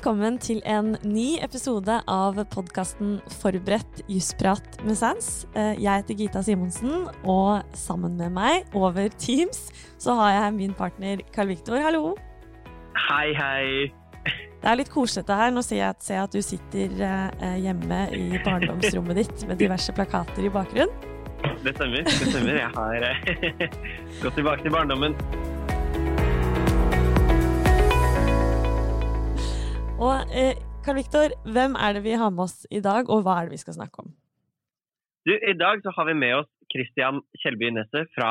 velkommen til en ny episode av podkasten Forberedt jusprat med Sans. Eh, jeg heter Gita Simonsen, og sammen med meg over Teams så har jeg min partner Carl Viktor. Hallo. Hei, hei. Det er litt koseligere her. Nå ser jeg, at, ser jeg at du sitter eh, hjemme i barndomsrommet ditt med diverse plakater i bakgrunnen. Det stemmer. det stemmer. Jeg har eh, gått tilbake til barndommen. Og eh, Karl Viktor, hvem er det vi har med oss i dag, og hva er det vi skal snakke om? Du, I dag så har vi med oss Christian Kjellby Nesset fra,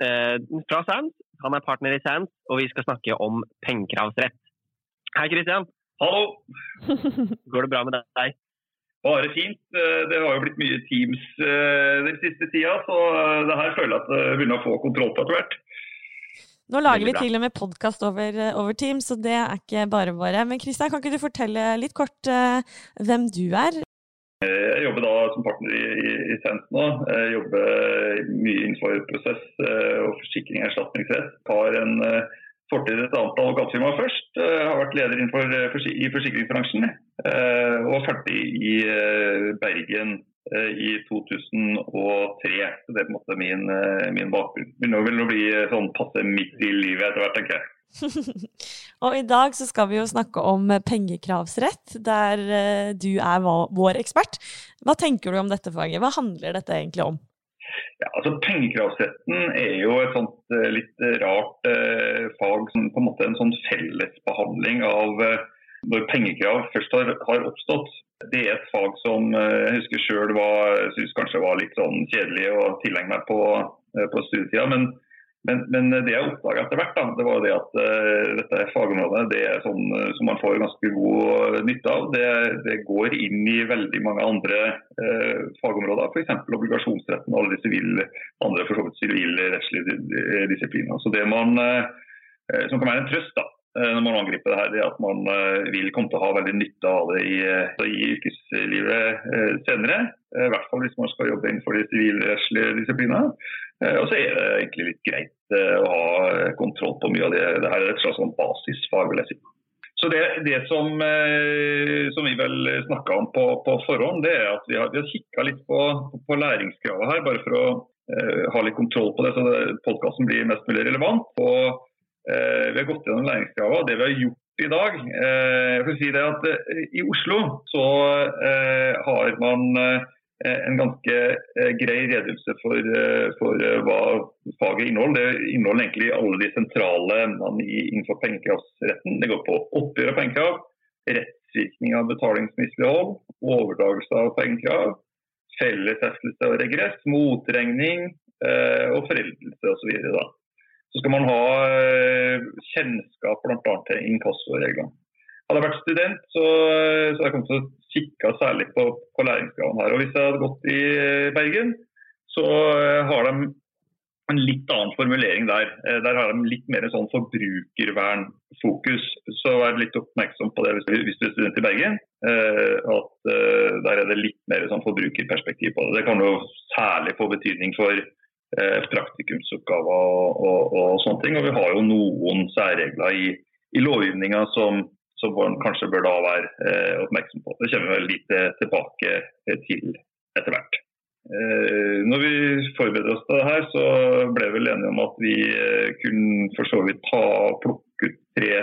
eh, fra Sands. Han er partner i Sands, og vi skal snakke om pengekravsrett. Hei, Christian. Hallo. Går det bra med deg? Bare fint. Eh, det har jo blitt mye Teams eh, den siste tida, så eh, det her føler jeg at jeg begynner å få kontroll på etter hvert. Nå lager vi til og med podkast over, over, Teams, så det er ikke bare bare. Men Kristian, kan ikke du fortelle litt kort uh, hvem du er? Jeg jobber da som partner i, i, i Sens nå. Jeg jobber mye innenfor prosess og forsikring og erstatningsrett. Har en uh, fortid et annet advokatfirma først. Uh, har vært leder innenfor, i forsikringsbransjen. og ferdig i Bergen Eh, i 2003. Så Det er på en måte min, eh, min bakgrunn. Begynner vel å bli eh, sånn passe midt i livet etter hvert, tenker jeg. og i dag så skal vi jo snakke om pengekravsrett, der du er vår ekspert. Hva tenker du om dette faget? Hva handler dette egentlig om? Ja, altså Pengekravsretten er jo et sånt litt rart eh, fag, som på en måte en sånn fellesbehandling av eh, når pengekrav først har, har oppstått. Det er et fag som eh, jeg husker sjøl syns kanskje var litt sånn kjedelig å tilegne meg på, eh, på studietida. Men, men, men, det jeg oppdaga etter hvert, da, det var det at uh, dette fagområdet det er sånn som man får ganske god nytte av. Det, det går inn i veldig mange andre uh, fagområder, f.eks. obligasjonsretten og alle de civil, andre for så vidt sivilrettslige disipliner. Så det man, uh, som kan være en trøst da, når man angriper det her, det at man eh, vil komme til å ha veldig nytte av det i, eh, i yrkeslivet senere. I hvert fall hvis man skal jobbe innenfor de sivilrettslige disiplinene. Og så er det egentlig litt greit å ha kontroll på mye av det. Det er et slags sånn basisfag, vil jeg si. Så det, det som, som, vi vel snakka om på, på, forhånd, det er at vi har, vi har kikka litt på, på læringskravet her, bare for å ha litt kontroll på det, så podkasten blir mest mulig relevant. Og Eh, vi har gått gjennom læringskravene. Det vi har gjort i dag eh, jeg si det at eh, I Oslo så har man en ganske grei redegjørelse for, for, hva faget inneholder. Det inneholder egentlig alle de sentrale emnene innenfor pengekravsretten. Det går på oppgjør av pengekrav, rettsvirkning av betalingsmislighold, overdragelse av pengekrav, fellesheftelse og regress, motregning og foreldelse osv. Så skal man ha eh, kjennskap bl.a. til inkassoreglene. Hadde jeg vært student, så, så hadde jeg kommet til å kikke særlig på, på læringskravene her. Og Hvis jeg hadde gått i eh, Bergen, så eh, har de en litt annen formulering der. Der har de litt mer sånn forbrukervernfokus. Så vær litt oppmerksom på det hvis du er student i Bergen. At der er det litt mer sånn forbrukerperspektiv på det. Det kan jo særlig få betydning for Eh, praktikumsoppgaver og, og, og, sånne ting. Og vi har jo noen særregler i, i lovgivninga som, som man kanskje bør da være eh, oppmerksom på. Det kommer vi vel litt tilbake til etter hvert. Eh, når vi forbereder oss til det her, så ble vi vel enige om at vi eh, kunne for så vidt ta, plukke ut tre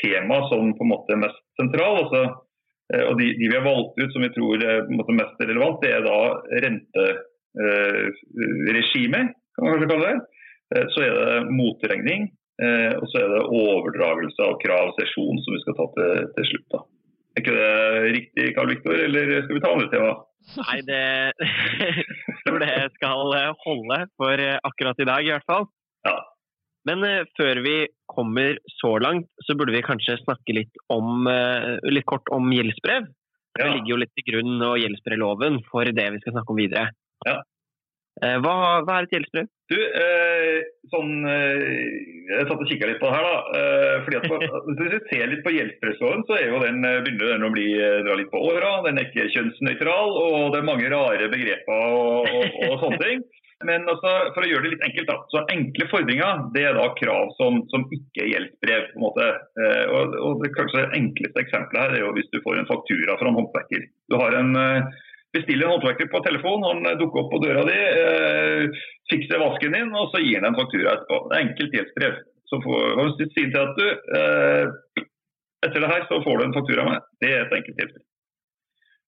tema som på en måte er mest sentrale. Altså, eh, og de, de, vi har valgt ut som vi tror er mest relevant, det er da rente Eh, regime, kan man kanskje kalle det. Eh, så er det motregning, eh, og så er det overdragelse av krav og sesjon, som vi skal ta til, til slutt. da. Er ikke det riktig, Karl Viktor, eller skal vi ta andre tema? Nei, det tror det skal holde for akkurat i dag, i hvert fall. Ja. Men før vi kommer så langt, så burde vi kanskje snakke litt, om, litt kort om gjeldsbrev. Ja. Det ligger jo litt til grunn og gjeldsbrevloven for det vi skal snakke om videre. Ja. Eh, hva, hva, er et gjeldsbrev? Du, eh, sånn, eh, Jeg satt og kikka litt på det her. da, eh, fordi at Hvis du ser litt på gjeldsbrevloven, så er jo den, eh, begynner den å bli, eh, dra litt på åra. Den er ikke kjønnsnøytral, og det er mange rare begreper og, og, og sånne ting. Men altså, for å gjøre det litt enkelt, da. Så enkle fordringer det er da krav som, som ikke er gjeldsbrev. på en måte. Eh, og, og det kanskje enkleste eksempelet her er jo hvis du får en faktura fra en håndverker. Du har en eh, bestiller en håndverker på telefon, han dukker opp på døra di, eh, fikser vasken din, og så gir han en faktura etterpå. Det er enkelt gjeldsbrev. Så får du si til at du eh, etter det her så får du en faktura med. Det er et enkelt gjeldsbrev.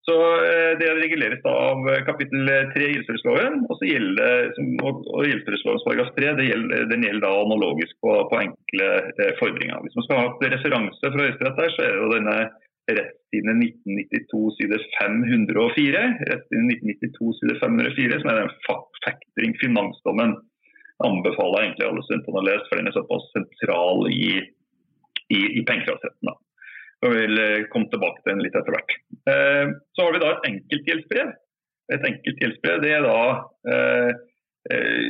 Så eh, Det reguleres da av kapittel 3 i gjeldsførselsloven. Og og gjeldsførselslovens paragraf 3 gjelder, den gjelder da analogisk på, på enkle eh, fordringer. Hvis man skal ha et referanse fra Høyesterett så er det denne rettstidene 1992 side 504. Rettstidene 1992 side 504, som er den factoring finansdommen. Anbefaler egentlig alle studentene å lese, for den er såpass sentral i, i, i pengekraftsretten. Og vil eh, komme tilbake til den litt etter hvert. Eh, så har vi da et enkeltgjeldsbrev. Et enkeltgjeldsbrev det er da eh,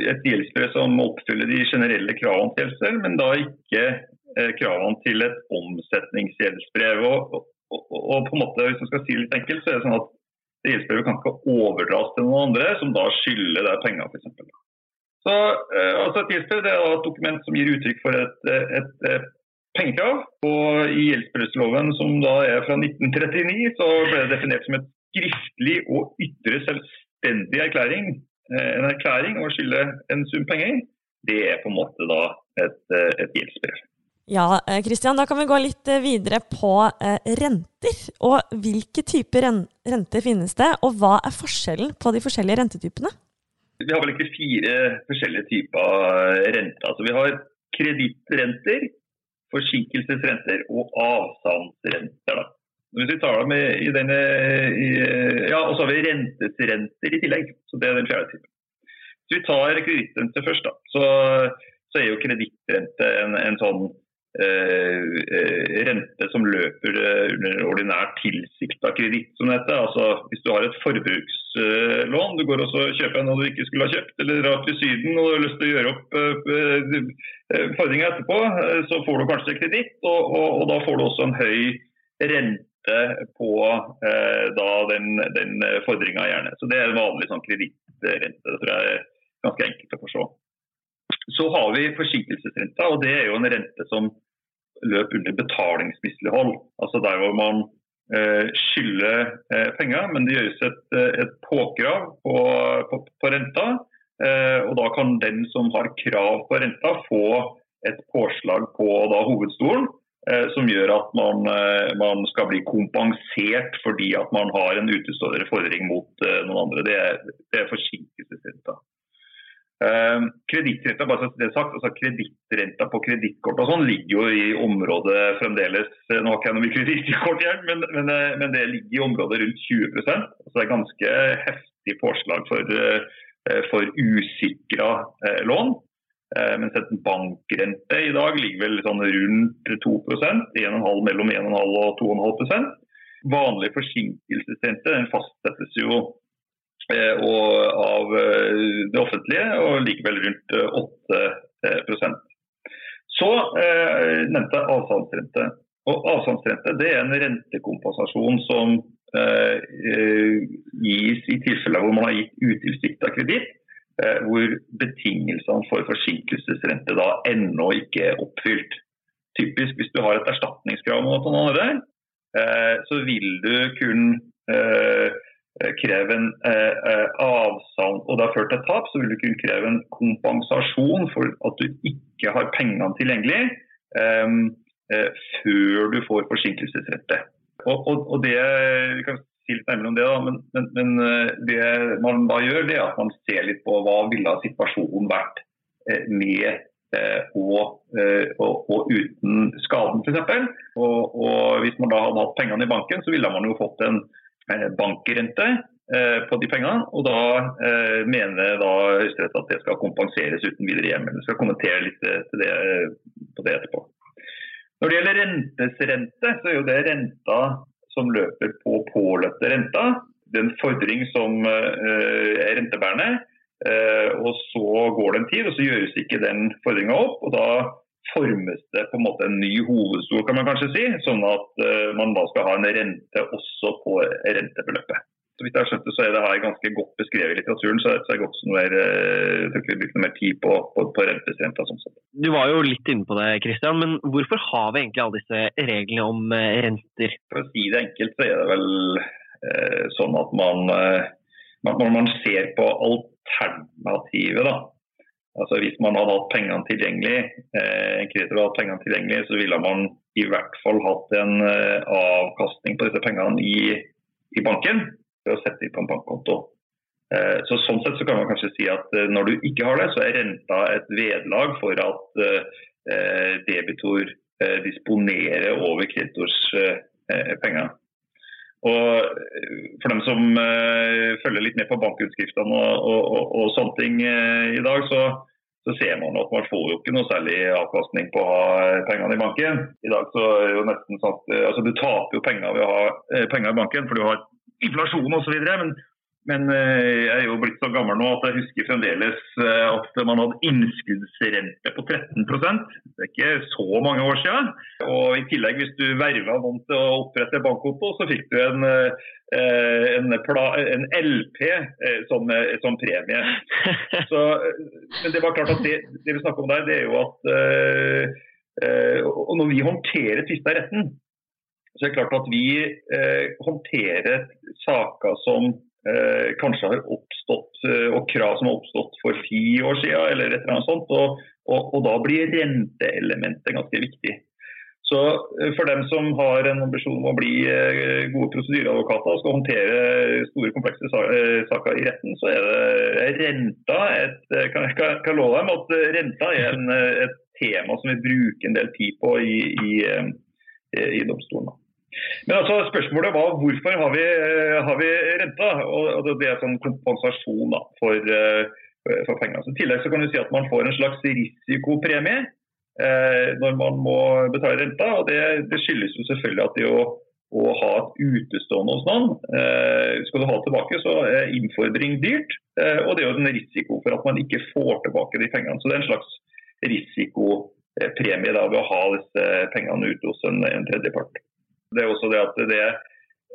et gjeldsbrev som oppfyller de generelle kravene til gjeldsbrev, men da ikke kravene til et omsetningsgjeldsbrev. Og, og, og, på en måte, hvis man skal si det litt enkelt, så er det sånn at gjeldsbrevet kan ikke overdras til noen andre som da skylder deg penger, f.eks. Så altså Et gjeldsbrev er et dokument som gir uttrykk for et, et, et pengekrav. Og i gjeldsbrevloven, som da er fra 1939, så ble det definert som et skriftlig og ytre selvstendig erklæring. Eh, en erklæring å skylde en sum penger, det er på en måte da et, eh, et gjeldsbrev. Ja, Kristian, eh, da kan vi gå litt videre på renter. Og hvilke typer renter finnes det, og hva er forskjellen på de forskjellige rentetypene? Vi har vel egentlig fire forskjellige typer renter. Altså, vi har kredittrenter, forsinkelsesrenter og avstandsrenter. Da. Hvis vi tar dem i, denne, i, ja, Og så har vi rentesrenter i tillegg. så Det er den fjerde typen. Hvis vi tar kredittrente først, da, så, så, er jo kredittrente en, en sånn Eh, eh, rente som løper eh, under ordinær tilsikta kreditt, som det heter. Altså, hvis du har et forbrukslån, du går og kjøper noe du ikke skulle ha kjøpt, eller drar til Syden og har lyst til å gjøre opp fordringa etterpå, så får du kanskje kreditt, og, og, og, da får du også en høy rente på eh, den, den gjerne. Så Det er en vanlig sånn kredittrente. Det tror jeg er ganske enkelt å forstå. Så har vi forsinkelsesrenta, og det er jo en rente som løper under betalingsmislighold. Altså der hvor man eh, skylder eh, penger, men det gjøres et, eh, et påkrav på, på, på renta. Eh, og da kan den som har krav på renta, få et påslag på da, hovedstolen. Eh, som gjør at man, eh, man, skal bli kompensert fordi at man har en utestående fordring mot noen andre. Det er, det er forsinkelsesrenta. Uh, Kredittrenta så det sagt, altså kredittrenta på kredittkort sånn ligger jo i området fremdeles. Nå har ikke jeg noe mye kredittkort igjen, men, men, eh, men, det ligger i området rundt 20 altså Det er ganske heftig påslag for, uh, for usikra lån. Mens en bankrente i dag ligger vel sånn rundt 2 1,5 mellom 1,5 og 2,5 Vanlig forsinkelsesrente fastsettes jo Eh, av eh, det offentlige, og likevel rundt 8 eh, Så eh, nevnte jeg avstandsrente. Og Avstandsrente det er en rentekompensasjon som eh, gis i tilfeller hvor man har gitt utilsikta kreditt, eh, hvor betingelsene for forsinkelsesrente da ennå ikke er oppfylt. Typisk hvis du har et erstatningskrav mot noen andre, så vil du kun Eh, kreve en eh, avsavn, og det har ført til tap, så vil du kunne kreve en kompensasjon for at du ikke har pengene tilgjengelig eh, eh, før du får forsinkelsesrette. Og, og, og det, vi kan si litt nærmere om det, da, men, men, men, det man da gjør, det er at man ser litt på hva ville situasjonen vært med og, og, og, uten skaden, f.eks. Og, og hvis man da hadde hatt pengene i banken, så ville man jo fått en Eh, bankrente eh, på de pengene. og Da eh, mener da Høyesterett at det skal kompenseres uten videre hjemmel. Jeg skal kommentere litt til det, på det etterpå. Når det gjelder rentesrente, så er jo det renta som løper på påløpte renta. Det er en fordring som er rentebærende. og Så går det en tid, og så gjøres ikke den fordringa opp. og Da formes det på en måte en ny hovedstol, kan man kanskje si. Sånn at uh, man da skal ha en rente også på rentebeløpet. Så vidt jeg har skjønt det, så er det her ganske godt beskrevet i litteraturen, så jeg går ikke mer, jeg tror ikke vi bruker mer tid på, på, på rentesrenta. Sånn sett. Du var jo litt inne på det, Christian, men hvorfor har vi egentlig alle disse reglene om eh, renter? For å si det enkelt, så er det vel eh, sånn at man, eh, når man ser på alternativet, da. Altså Hvis man hadde hatt pengene tilgjengelig, eh, kreditor hadde hatt pengene tilgjengelig, så ville man i hvert fall hatt en eh, avkastning på disse pengene i, i banken for å sette dem på en bankkonto. Eh, så Sånn sett så kan man kanskje si at eh, når du ikke har det, så er renta et vedlag for at eh, debitor disponerer over kreditors penger. Og For dem som følger litt med på bankutskriftene og, og, og, og, sånne ting i dag, så, så, ser man at man får jo ikke noe særlig avkastning på å ha pengene i banken. I dag så er det jo nesten sånn at altså, Du taper jo penger ved å ha penger i banken, for du har inflasjon osv. Men, men eh, jeg er jo blitt så gammel nå at jeg husker fremdeles eh, at man hadde innskuddsrente på 13 Det er ikke så mange år siden. Og i tillegg, hvis du verva noen til å opprette bankkonto, så fikk du en, eh, en, en LP som, som, premie. Så, men det var klart at det, det vi snakker om der, det er jo at og når vi håndterer tvista retten, så er det klart at vi håndterer saker som eh, kanskje har oppstått, eh, og krav som har oppstått for ti år siden, eller et eller annet sånt. Og, og, og da blir renteelementet ganske viktig. Så eh, For dem som har en ambisjon om å bli eh, gode prosedyreadvokater og skal håndtere store, komplekse saker i retten, så er det renta et, kan jeg kan love dem at renta er en, et tema som vi bruker en del tid på i, i, i domstolen. Men altså, Spørsmålet var hvorfor har vi, eh, har vi renta? Og Det er sånn kompensasjon da, for, eh, for pengene. Så I tillegg så kan du si at man får en slags risikopremie eh, når man må betale renta. og Det, det skyldes jo selvfølgelig at det å, å ha et utestående hos noen eh, Skal du ha tilbake, så er innfordring dyrt. Eh, og det er jo en risiko for at man ikke får tilbake de pengene. Så det er en slags risikopremie da, ved å ha disse pengene ute hos en, en tredjepart. Det er også det at det er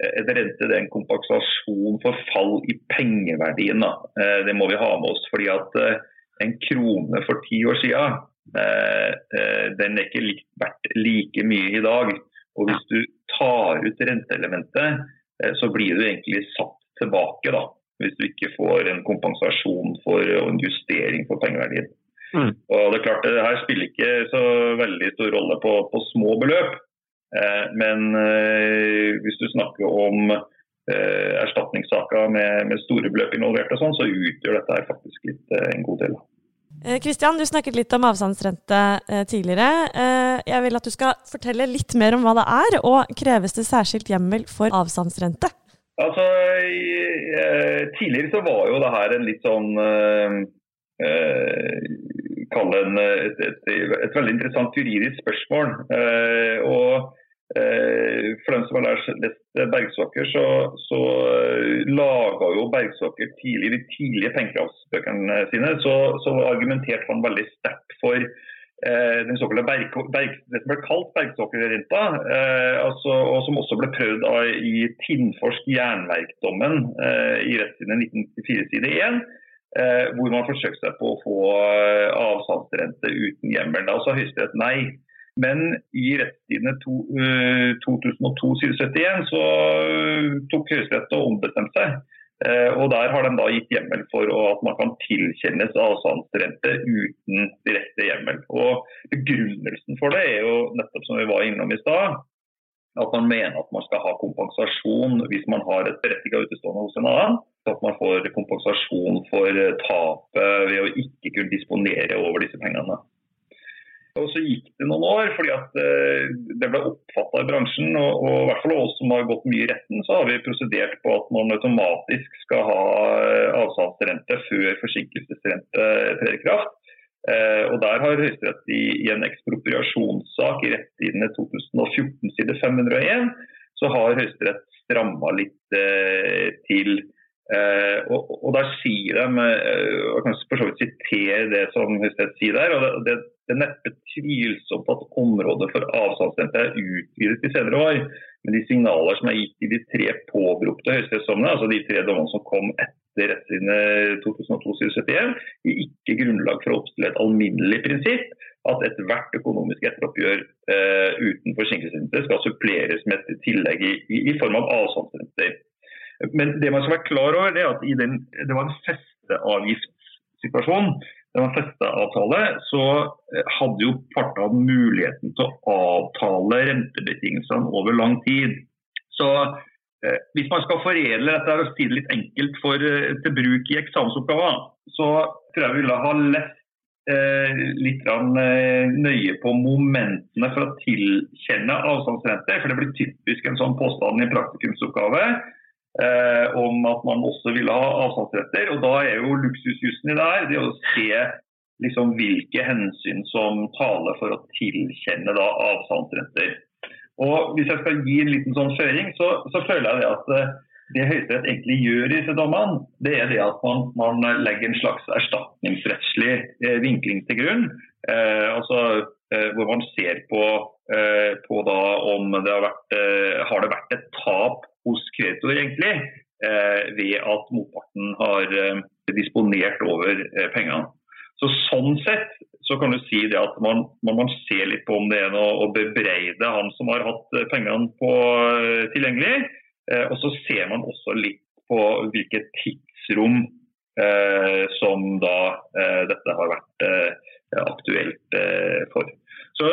et rente det er en kompensasjon for fall i pengeverdien. Da. Eh, det må vi ha med oss. fordi at eh, en krone for ti år siden, eh, den er ikke verdt like mye i dag. Og hvis du tar ut renteelementet, så blir du egentlig satt tilbake. da, Hvis du ikke får en kompensasjon for og en justering for pengeverdien. Mm. Og det er klart, det her spiller ikke så veldig stor rolle på, på små beløp. Eh, men eh, hvis du snakker om eh, erstatningssaker med, med, store beløp involvert, og sånn, så utgjør dette faktisk litt, en god del. Kristian, du snakket litt om avstandsrente tidligere. Jeg vil at du skal fortelle litt mer om hva det er, og kreves det særskilt hjemmel for avstandsrente? Altså, Tidligere så var jo det her en litt sånn Kall en, et, et, et, veldig interessant juridisk spørsmål. og Eh, for dem som har lest Bergsåker, så, så eh, laga jo Bergsåker tidlig de tidlige pengekravsbøkene sine, så, så argumenterte han veldig sterkt for eh, den såkalte berg, berg, det som ble kalt Bergsåkerrenta, eh, altså, og som også ble prøvd av, i Tinnforsk jernverkdommen eh, i rettssiden 1994 side 1. Eh, hvor man forsøkte seg på å få avstandsrente uten hjemmel. Da sa Høyesterett nei. Men i rettstidene uh, 2002-71 så uh, tok Høyesterett og ombestemte seg. Og Der har de da gitt hjemmel for at man kan tilkjennes avstandsrente uten direkte hjemmel. Og Begrunnelsen for det er jo nettopp som vi var innom i stad, at man mener at man skal ha kompensasjon hvis man har et berettiget utestående hos en annen. At man får kompensasjon for tapet ved å ikke kunne disponere over disse pengene. Og Så gikk det noen år, fordi at eh, det ble oppfatta i bransjen, og, og, i hvert fall oss som har gått mye i retten, så har vi prosedert på at man automatisk skal ha eh, avsalgsrente før forsinkelsesrente trer i kraft. Eh, og Der har Høyesterett i, i, en ekspropriasjonssak i rettstidene 2014 side 501, så har Høyesterett stramma litt eh, til. Eh, og, og, Der sier de, eh, og kan for så vidt sitere det som Høyesterett sier der, og det det er neppe tvilsomt at området for avstandsrente er utvidet de senere år. Men de signaler som er gitt i de tre påberopte høyesterettsdommene, altså de tre dommene som kom etter rettslinje 2002-71, gir ikke grunnlag for å oppstille et alminnelig prinsipp at ethvert økonomisk etteroppgjør eh, uten forsinkelsesrente skal suppleres med et tillegg i, i, i form av avstandsrenter. Men det man skal være klar over, er at den, det var en festeavgiftssituasjon. Var en festeavtale, så eh, hadde jo partene muligheten til å avtale rentebetingelsene over lang tid. Så eh, hvis man skal foredle dette og si det litt enkelt for, eh, til bruk i eksamensoppgaver, så tror jeg vi ville ha lett Eh, litt eh, nøye på momentene for å tilkjenne avstandsrente. For det blir typisk en sånn påstand i praktikumsoppgave eh, om at man også ville ha avstandsretter. Og da er jo luksusjussen i det her det å se liksom, hvilke hensyn som taler for å tilkjenne da, avstandsretter. Og Hvis jeg skal gi en liten sånn føring, så, så føler jeg det at eh, det Høyesterett egentlig gjør i disse dommene, det er det at man, man, legger en slags erstatningsrettslig eh, vinkling til grunn. Eh, altså eh, Hvor man ser på, eh, på om det har vært, eh, har det vært et tap hos kreditor egentlig, eh, ved at motparten har disponert over pengene. Så Sånn sett så kan du si det at man, man, man ser litt på om det er noe å bebreide han som har hatt pengene på, tilgjengelig. Eh, og så ser man også litt på hvilket tidsrom eh, som da eh, dette har vært aktuelt for. Så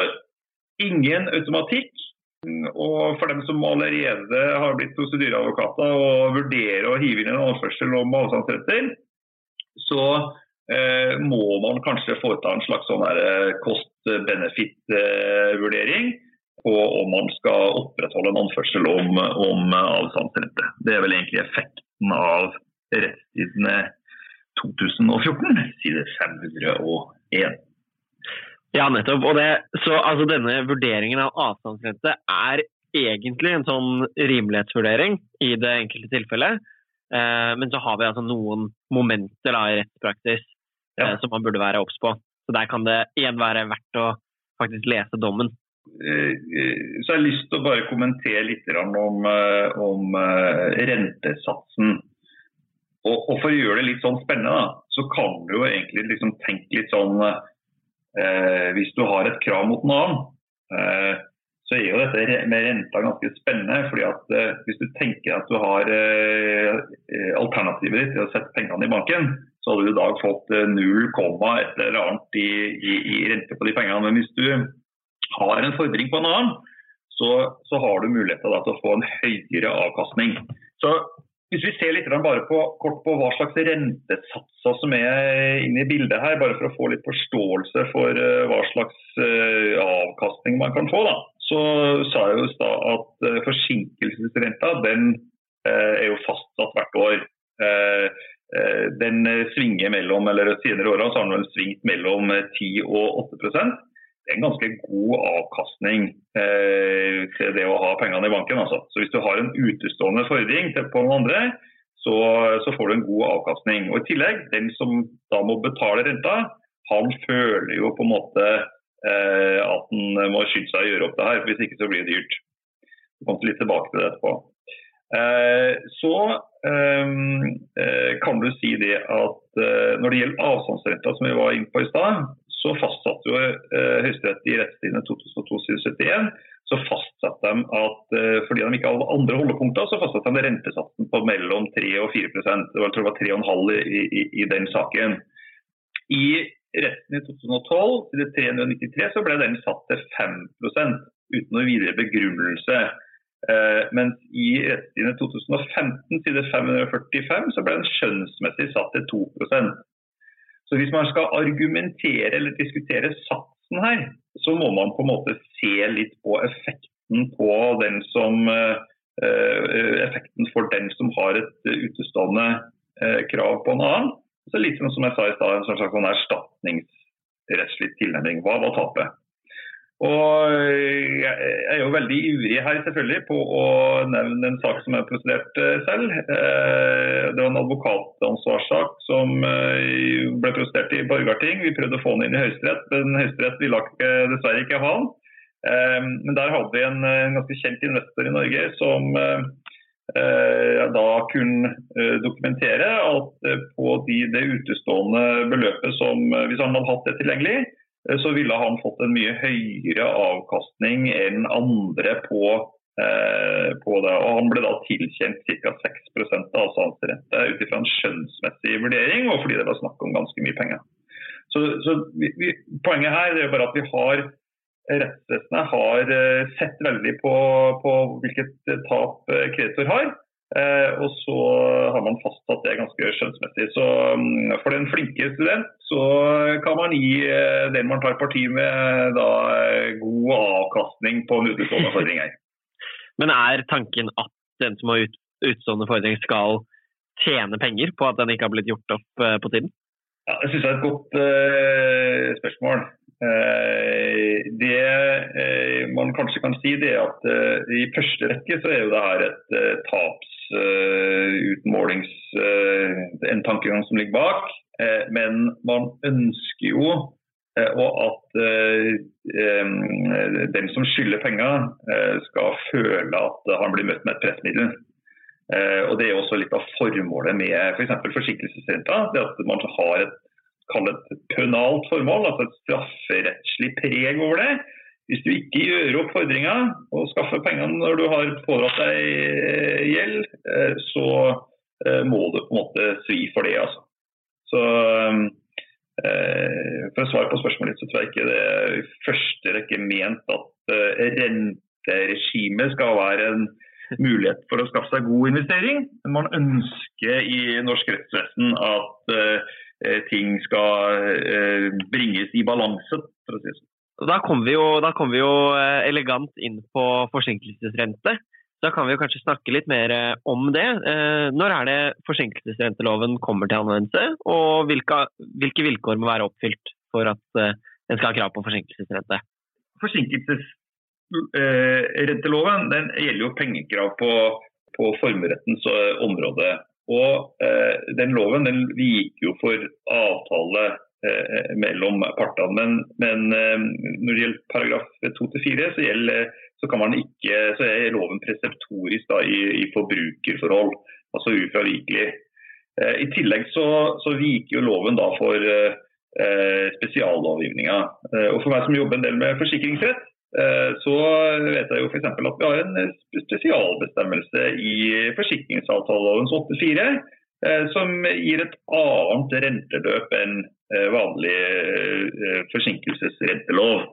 ingen automatikk. Og for dem som allerede har blitt prosedyreadvokater og vurderer å hive inn en anførsel om avstandsretter, så eh, må man kanskje foreta en slags sånn kost-benefit-vurdering på om man skal opprettholde en anførsel om, om avstandsrette. Det er vel egentlig effekten av rettstidene 2014, side 501. Ja, nettopp. Og det, så altså, denne vurderingen av avstandsrente er egentlig en sånn rimelighetsvurdering i det enkelte tilfellet. Eh, men så har vi altså noen momenter da, i rettspraksis ja. eh, som man burde være obs på. Så der kan det igjen være verdt å faktisk lese dommen. Eh, eh, så jeg har lyst til å bare kommentere litt om, eh, om rentesatsen. Og, og, For å gjøre det litt sånn spennende, da, så kan du jo egentlig liksom tenke litt sånn eh, Hvis du har et krav mot en annen, eh, så er jo dette med renta ganske spennende. fordi at eh, Hvis du tenker at du har alternativet ditt til å sette pengene i banken, så hadde du i dag fått 0, et eller annet i, i, i rente på de pengene. Men hvis du har en fordring på en annen, så, så har du mulighet til å få en høyere avkastning. Så hvis vi ser litt bare på, kort på hva slags rentesatser som er inne i bildet her, bare for å få litt forståelse for uh, hva slags uh, avkastning man kan få, da, så sa jeg jo stad at uh, forsinkelsesrenta den er jo fastsatt hvert år. den svinger mellom, eller senere åra har den svingt mellom 10 og 8 en ganske god avkastning eh, det å ha pengene i banken. Altså. Så Hvis du har en utestående fordring på noen andre, så, så, får du en god avkastning. Og I tillegg, den som da må betale renta, han føler jo på en måte eh, at han må skynde seg å gjøre opp det her, hvis ikke så blir det dyrt. Vi kommer litt tilbake til det etterpå. Eh, så eh, eh, kan du si det at eh, når det gjelder avstandsrenta, som vi var inne på i stad, så fastsatte jo eh, Høyesterett i rettstidene 2002-71 så fastsatte de at eh, fordi de ikke hadde andre holdepunkter, så fastsatte de rentesatsen på mellom 3 og 4 Det var, tror det var 3,5 i, i, i, den saken. I retten i 2012, side 393, så ble den satt til 5 uten noe videre begrunnelse. Eh, mens i rettstidene 2015, side 545, så ble den skjønnsmessig satt til 2 så hvis man skal argumentere eller diskutere satsen her, så må man på en måte se litt på effekten på den som eh, effekten for den som har et utestående eh, krav på en annen. Så litt som jeg sa i stad, en slags erstatningsrettslig tilnærming. Hva var tapet? Og Jeg er jo veldig ivrig her selvfølgelig på å nevne en sak som er prosedert eh, selv. Eh, det var en advokatansvarssak som eh, ble prosedert i Borgarting. Vi prøvde å få den inn i Høyesterett, men Høyesterett ville dessverre ikke ha den. Men der hadde vi en, ganske kjent investor i Norge som da kunne dokumentere at på de, det utestående beløpet som hvis han hadde hatt det tilgjengelig, så ville han fått en mye høyere avkastning enn andre på Eh, på det. Og Han ble da tilkjent ca. 6 av avstandsrente ut ifra en skjønnsmessig vurdering, og fordi det var snakk om ganske mye penger. Så, så vi, vi, Poenget her er bare at vi har rettsvesenet har eh, sett veldig på, på hvilket tap eh, kreditor har. Eh, og så har man fastsatt det ganske skjønnsmessig. Så um, for den flinke student så kan man gi den man tar parti med, da god avkastning på en utestående fordring Men er tanken at den som har ut, utstående fordring skal tjene penger på at den ikke har blitt gjort opp uh, på tiden? Ja, det synes jeg er et godt uh, spørsmål. Uh, det man kanskje kan si, det er at i første rekke så er jo det her et tapsutmålings... en tankegang som ligger bak. men man ønsker jo Eh, og at dem som skylder penger, eh, skal føle at han blir møtt med et pressmiddel. og Det er også litt av formålet med f.eks. For forsinkelsesrenta. det At man har et, et pønalt formål, altså et strafferettslig preg over det. Hvis du ikke gjør opp fordringa og skaffer pengene når du har pådratt deg gjeld, så må du på en måte svi for det. altså. Så Eh, for å svare på spørsmålet ditt, så tror jeg ikke det er i første rekke ment at eh, renteregimet skal være en mulighet for å skaffe seg god investering. Man ønsker i norsk rettsvesen at ting skal bringes i balanse, for å si det sånn. Da kommer vi, kom vi jo elegant inn på forsinkelsesrente. Da kan vi kanskje snakke litt mer eh, om det. Eh, når er det forsinkelsesrenteloven kommer til anvendelse, og hvilke, hvilke vilkår må være oppfylt for at eh, en skal ha krav på forsinkelsesrente? Forsinkelsesrenteloven gjelder jo pengekrav på, på formuerettens område. Og den loven den viker jo for avtale mellom partene. Men, men når det gjelder paragraf 2-4, så så, så er loven preseptorisk da, i, i, forbrukerforhold, altså ufravikelig. Eh, I tillegg så, så, viker jo loven da for eh, spesiallovgivninga. Eh, og For meg som jobber en del med forsikringsrett, eh, så vet jeg jo f.eks. at vi har en spesialbestemmelse i forsikringsavtalelovens 8-4 eh, som gir et annet renteløp enn eh, vanlig forsinkelsesrentelov.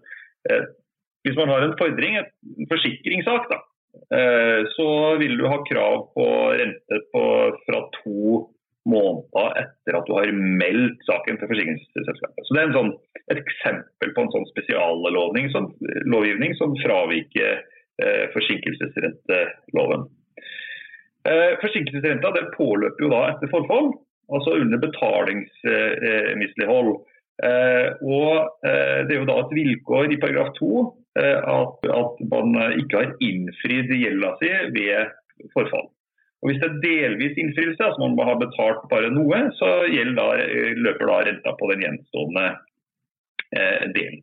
Hvis man har en fordring, en forsikringssak, da, eh, så vil du ha krav på rente på, fra to måneder etter at du har meldt saken til forsikringsselskapet. Så Det er sånn, et eksempel på en sånn spesiallovgivning som, lovgivning som fraviker eh, forsinkelsesrenteloven. Eh, forsinkelsesrenta påløper jo da etter forfall, altså under betalingsmislighold. Eh, og eh, Det er jo da et vilkår i paragraf 2 eh, at, at, man ikke har innfridd gjelda si ved forfall. Og Hvis det er delvis innfrielse, altså man har betalt bare noe, så da, løper da renta på den gjenstående delen.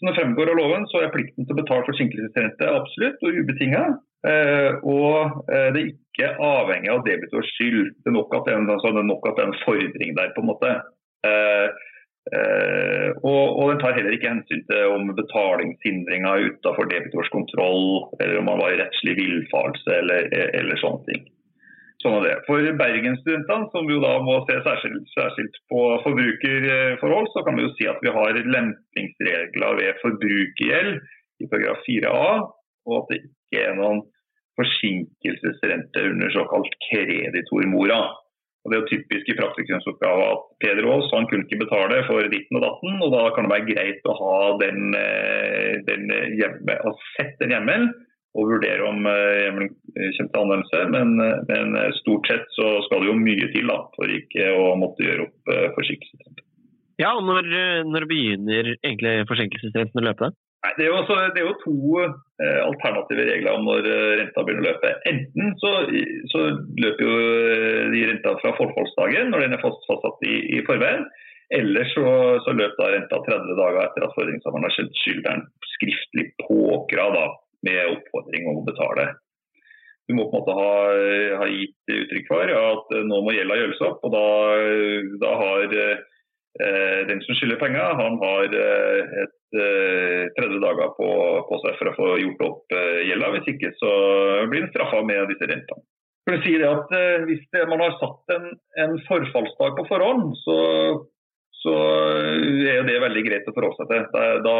Som det fremgår av loven, så er plikten til å betale forsinkelsesrente absolutt og ubetinga. Eh, og eh, det er ikke avhengig av debitors skyld. Det er nok at det er en, altså, det er en fordring der. på en måte. Uh, og, og, den tar heller ikke hensyn til om betalingshindringer utenfor debitors kontroll, eller om man var i rettslig villfarelse eller, eller, sånne ting. Sånn er det. For Bergen-studentene, som jo da må se særskilt, særskilt, på forbrukerforhold, så kan vi jo si at vi har lempingsregler ved forbrukergjeld i paragraf 4a, og at det ikke er noen forsinkelsesrente under såkalt kreditormora. Og Det er jo typisk i praktikumsoppgava at Peder Aas han kunne ikke betale for ditten og datten, og da kan det være greit å ha den, eh, den hjemme, og sett den hjemmelen og vurdere om eh, hjemmelen kommer til anvendelse. Men, men, stort sett så skal det jo mye til da, for ikke å måtte gjøre opp eh, forsinkelsesrenten. Ja, og når, når begynner egentlig forsinkelsesrenten å løpe? Nei, det, er også, det, er jo to eh, alternative regler om når eh, renta begynner å løpe. Enten så, så løper jo eh, de renta fra forfallsdagen, når den er fast, fastsatt i, i forveien. Eller så, så løper da renta 30 dager etter at fordringshaveren har sendt skyldneren skriftlig påkrav da, med oppfordring om å betale. Du må på en måte ha, ha gitt uttrykk for at nå må gjelda gjøres opp. og Da, da har eh, den som skylder penger, han har eh, et eh, 30 dager på, på, seg for å få gjort opp eh, gjelda. Hvis ikke så blir han straffa med disse rentene. Si det at eh, Hvis det, man har satt en, en forfallsdag på forhånd, så så er det veldig greit å forholde seg til. Da, da,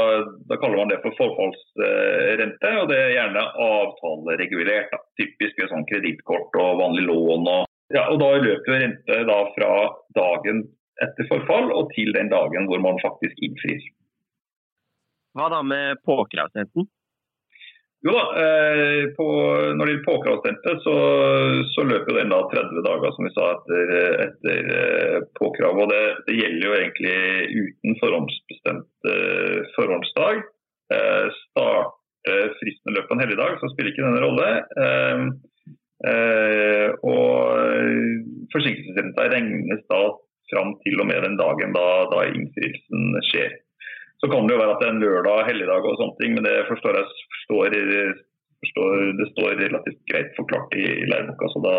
da, kaller man det for forfallsrente, og det er gjerne avtaleregulert. Da. Typisk ved sånn kredittkort og vanlig lån. Og, ja, og Da løper rente da fra dagen etter forfall og til den dagen hvor man faktisk innfrir. Hva da med påkravsrenten? Jo da, eh, på, Når det gjelder påkravstempelet, så, så, løper den da 30 dager som vi sa etter, etter eh, påkrav. og det, det, gjelder jo egentlig uten forhåndsbestemt eh, forhåndsdag. Eh, starter fristen løpet en helligdag, så spiller ikke denne rolle. Og forsinkelsesrenta regnes da fram til og med den dagen da, da innfrielsen skjer. Så kan det jo være at det er en lørdag, helligdag og sånne ting, men det forstår jeg forstår, forstår, det står relativt greit forklart i, læreboka. så da,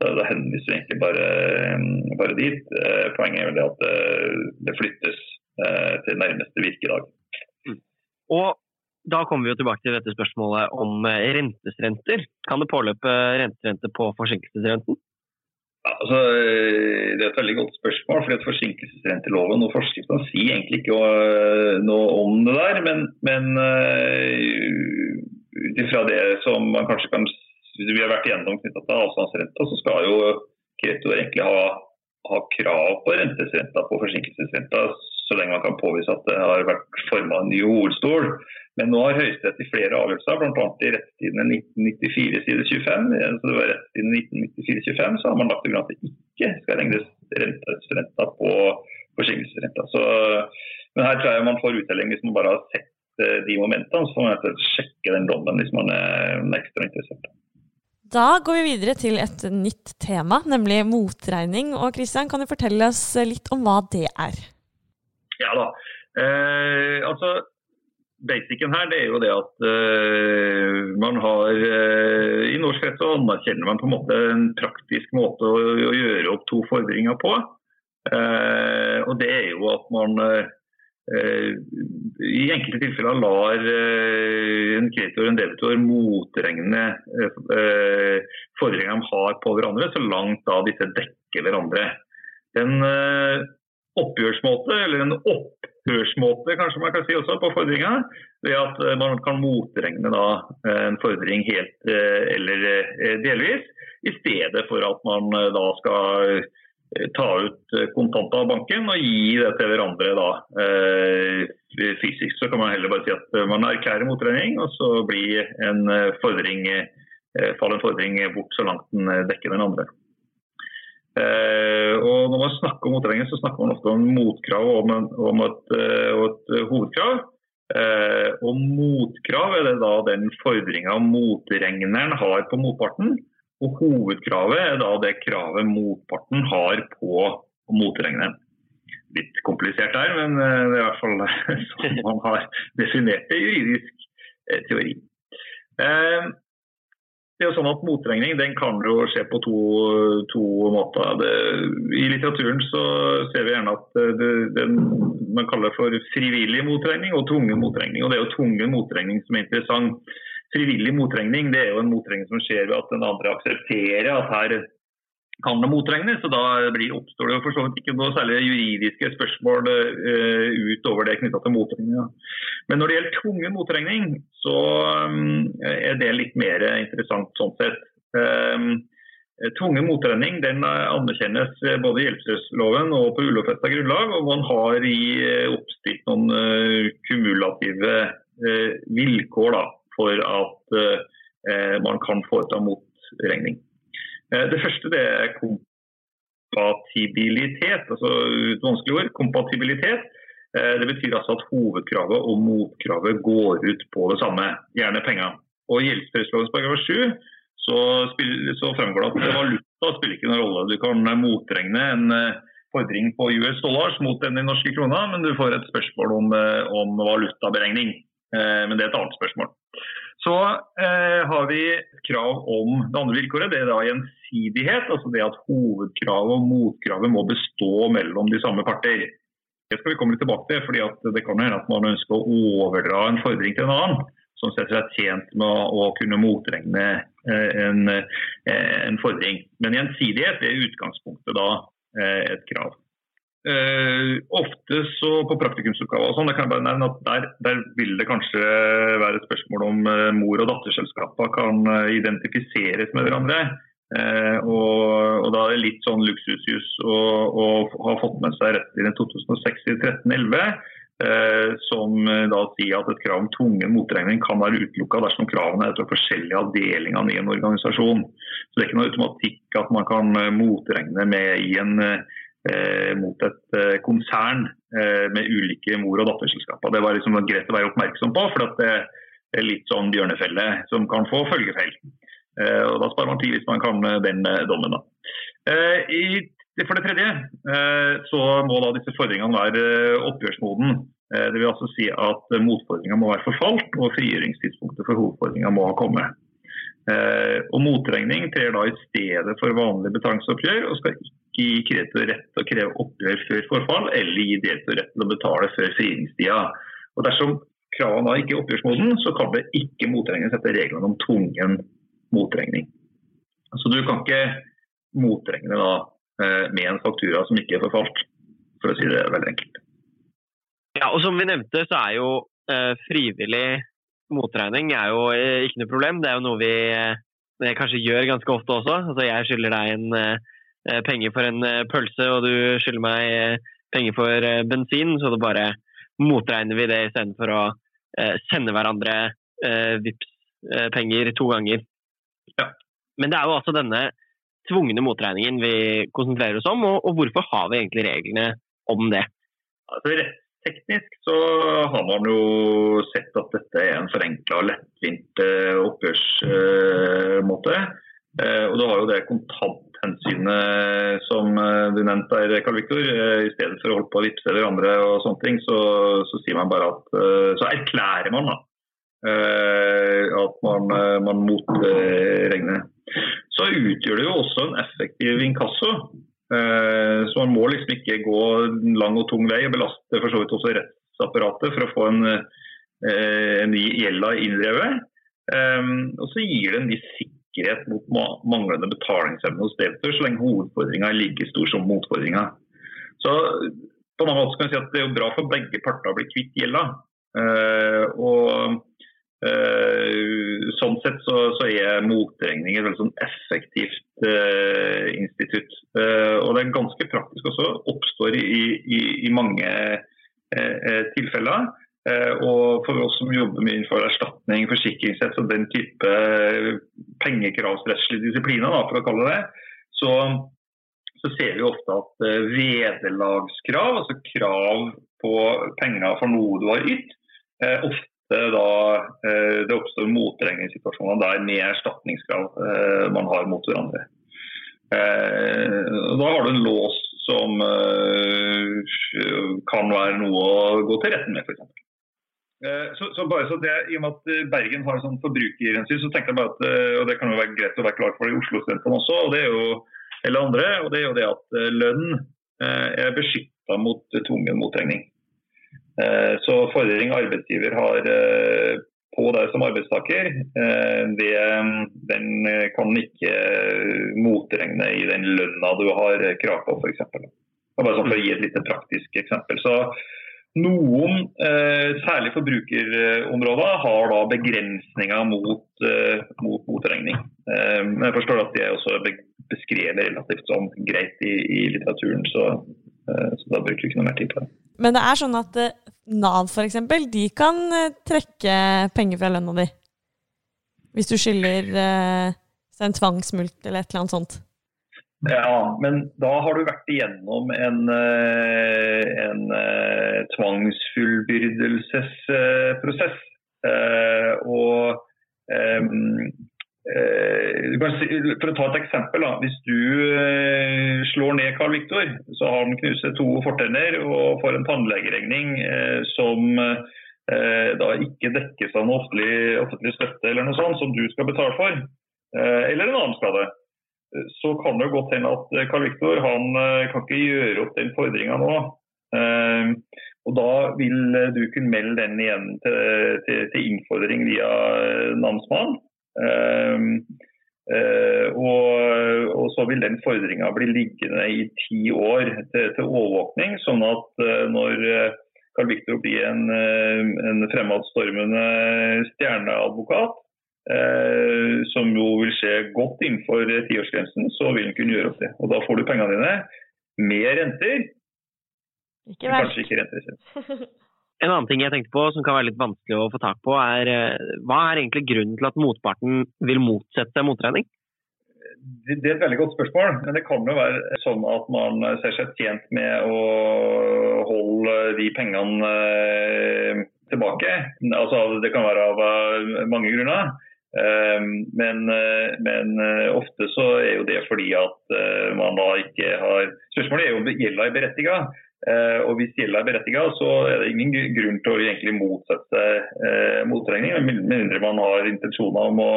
da, da henviser vi egentlig bare, bare, dit. Eh, poenget er vel det at det, det flyttes eh, til nærmeste virkedag. Mm. Og da kommer vi jo tilbake til dette spørsmålet om eh, rentesrenter. Kan det påløpe renterente på forsinkelsesrenten? Altså, eh, det er et veldig godt spørsmål. fordi at Forsinkelsesrenteloven og forskriftene sier egentlig ikke eh, noe om det der. Men, men uh, ut ifra det som man kanskje kan vi har vært igjennom knytta til avstandsrenta, så skal jo kreditor egentlig ha, ha, krav på rentesrenta på forsinkelsesrenta så lenge man kan påvise at det har vært forma en ny hovedstol. Men nå har Høyesterett i flere avgjørelser, bl.a. i rettstidene 1994 side 25, så det var rettstiden 1994-25, så har man lagt til grunn at det ikke skal regnes renta på forsinkelsesrenta. Men her tror jeg man får uttelling hvis man bare har sett eh, de momentene, så får man sjekke den dommen hvis man er ekstra interessert. Da går vi videre til et nytt tema, nemlig motregning. Og Kristian, kan du fortelle oss litt om hva det er? Ja da. Eh, altså, Basicen her det er jo det at eh, man har eh, I norsk rett så anerkjenner man på en måte en praktisk måte å, å gjøre opp to fordringer på. Uh, og det er jo at man i enkelte tilfeller lar en kreditor og en debitor motregne fordringene de har på hverandre, så langt da disse dekker hverandre. Den oppgjørsmåte, eller en opphørsmåte kanskje man kan si også på fordringa, ved at eh, man kan motregne da, eh, en fordring helt eh, eller delvis, i stedet for at man da skal ta ut kontanter av banken og gi det til hverandre da, fysisk. Så kan man heller bare si at man erklærer motregning, og så blir en fordring, faller en fordring bort så langt den dekker den andre. Eh, og når man snakker om motregning, så snakker man ofte om motkrav og om, et, eh, et, eh, hovedkrav. og motkrav er det da den fordringa motregneren har på motparten. Og hovedkravet er da det kravet motparten har på motregneren. Litt komplisert der, men det er i hvert fall sånn man har definert det i juridisk teori. Det er jo sånn at Motregning den kan jo skje på to, to måter. Det, I litteraturen så ser vi gjerne at det, det, man kaller for frivillig motregning og tvungen motregning. Og Det er jo tvungen motregning som er interessant. Frivillig motregning det er jo en motregning som skjer ved at den andre aksepterer at her kan det motregnes. og Da blir, oppstår det for så vidt ikke noe særlig juridiske spørsmål uh, utover det knytta til motregninga. Men når det gjelder tvungen motregning, så um, er det litt mer interessant sånn sett. Um, Tvungen motregning den anerkjennes både i hjelpeløsloven og på ulovfesta grunnlag. og Man har i oppstilt noen kumulative vilkår da, for at man kan foreta motregning. Eh, det første det er kompatibilitet, altså et vanskelig ord. Kompatibilitet. Eh, det betyr altså at hovedkravet og motkravet går ut på det samme, gjerne penger. Og I gjeldspresslovens paragraf 7 så, så, fremgår det at valuta spiller ikke noen rolle. Du kan motregne en, fordring på US dollars mot den i norske krona, men du får et spørsmål om, eh, om valutaberegning. Eh, men det er et annet spørsmål. Så eh, har vi krav om det andre vilkåret. Det er da gjensidighet. Altså det at hovedkravet og motkravet må bestå mellom de samme parter. Det skal vi komme litt tilbake til. fordi Det kan hende at man ønsker å overdra en fordring til en annen som setter seg tjent med å, kunne motregne en, en fordring. Men gjensidighet er utgangspunktet da Eh, et krav. Uh, ofte så på praktikumsoppgaver og sånn, kan jeg bare nevne at der, der, vil det kanskje være et spørsmål om uh, mor- og datterselskaper kan uh, identifiseres med hverandre. Og, og, Da er det litt sånn luksusjus å ha fått med seg rettslinjen 2006-1311, som da sier at et krav om tvungen motregning kan være utelukka dersom kravene er fra forskjellige avdelinger i en organisasjon. Så Det er ikke noe automatikk at man kan motregne med i en Eh, mot et eh, konsern eh, med ulike mor- og datterselskaper. Det var liksom greit å være oppmerksom på, for det er litt sånn bjørnefelle som kan få følgefeil. Og Da sparer man tid hvis man kan den dommen. da. For det tredje så må da disse fordringene være oppgjørsmoden. Det vil altså si at motfordringa må være forfalt og frigjøringstidspunktet for hovedfordringa må ha kommet. Og Motregning trer da i stedet for vanlig betalingsoppgjør og skal ikke gi kreditor rett til å kreve oppgjør før forfall, eller gi kreditor rett til å betale før frigivningstida. Og Dersom kravene da ikke er oppgjørsmoden, så kan det ikke motregnes etter reglene om tvungen motregning. Så du kan ikke motregne da eh, med en faktura som ikke er forfalt, for å si det veldig enkelt. Ja, og Som vi nevnte, så er jo eh, frivillig motregning er jo eh, ikke noe problem. Det er jo noe vi eh, kanskje gjør ganske ofte også. Altså, jeg skylder deg en Eh, penger for en eh, pølse, og du skylder meg eh, penger for bensin, så da bare motregner vi det istedenfor å sende hverandre vips penger to ganger. Ja. Men det er jo altså denne tvungne motregningen vi konsentrerer oss om, og, og hvorfor har vi egentlig reglene om det? Altså, Teknisk så har man jo sett at dette er en forenkla og lettvint oppgjørsmåte. Og da har jo det kontant hensynet som eh, du nevnte der, Karl Viktor. Eh, I stedet for å holde på å vippse eller andre og sånne ting, så, så sier man bare at eh, Så erklærer man da at man, man motregner. Så utgjør det jo også en effektiv inkasso. Så man må liksom ikke gå lang og tung vei og belaste for så vidt også rettsapparatet for å få en, en ny gjelda inndrevet. Og så gir det en viss sikkerhet sikkerhet mot manglende betalingsevne hos debitor, så lenge hovedfordringa er like stor som motfordringa. På en måte kan vi si at det er bra for begge parter å bli kvitt gjelda. Uh, og uh, Sånn sett så, så er motregning et veldig sånn effektivt uh, institutt. og det er ganske praktisk også. Oppstår i, i, i mange tilfeller. Eh, og for oss som jobber mye for erstatning, forsikringsrett og den type eh, pengekravsrettslige disipliner, da, for å kalle det så, så ser vi ofte at uh, vederlagskrav, altså krav på penger for noe du har ytt, ofte da det oppstår motregningssituasjoner der med erstatningskrav man har mot hverandre. da har du en lås som kan være noe å gå til retten med, f.eks. Eh, så, så, bare så det, I og med at eh, Bergen har sånn forbrukerhensyn, så tenkte jeg bare at eh, og det kan jo være greit å være klar for det i Oslo-studentene også, og det er jo, eller andre, og det er jo det at lønn er beskytta mot tvungen motregning. Så fordring arbeidsgiver har på deg som arbeidstaker, det, den kan ikke motregne i den lønna du har krav på, f.eks. Bare sånn for å gi et lite praktisk eksempel. Så noen, eh, særlig forbrukerområder, har da begrensninger mot, eh, mot motregning. Eh, men jeg forstår at de er også beskrevet relativt sånn greit i, i litteraturen, så, eh, så, da bruker vi ikke noe mer tid på det. Men det er sånn at eh, Nav f.eks. de kan eh, trekke penger fra lønna di? Hvis du skylder en tvangsmult eller et eller annet sånt? Ja, men da har du vært igjennom en, eh, en eh, tvangsfullbyrdelsesprosess. Eh, og For å ta et eksempel. Da. Hvis du slår ned Carl Viktor, så har han knust to fortenner og får en tannlegeregning som da ikke dekkes av noe offentlig, offentlig støtte eller noe sånt som du skal betale for, eller en annen skade så kan det godt hende at Carl Viktor han kan ikke gjøre opp den fordringa nå. Og Da vil du kunne melde den igjen til, til, til innfordring via namsmannen. Og, og, så vil den fordringa bli liggende i ti år til, til overvåkning, sånn at når Carl Viktor blir en, en fremadstormende stjerneadvokat, eh, som jo vil skje godt innenfor tiårsgrensen, så vil den kunne gjøre opp det. Og Da får du pengene dine med renter. Ikke verst. Kanskje ikke renter. En annen ting jeg tenkte på som kan være litt vanskelig å få tak på, er hva er egentlig grunnen til at motparten vil motsette motregning? Det er et veldig godt spørsmål. Men det kan jo være sånn at man ser seg tjent med å holde de pengene tilbake. Altså, det kan være av mange grunner. Men, men, ofte så er jo det fordi at man da ikke har Spørsmålet er jo om gjelda er berettiga. Eh, og Hvis gjelda er berettiga, så er det ingen grunn til å egentlig motsette eh, motregning, med mindre man har intensjoner om å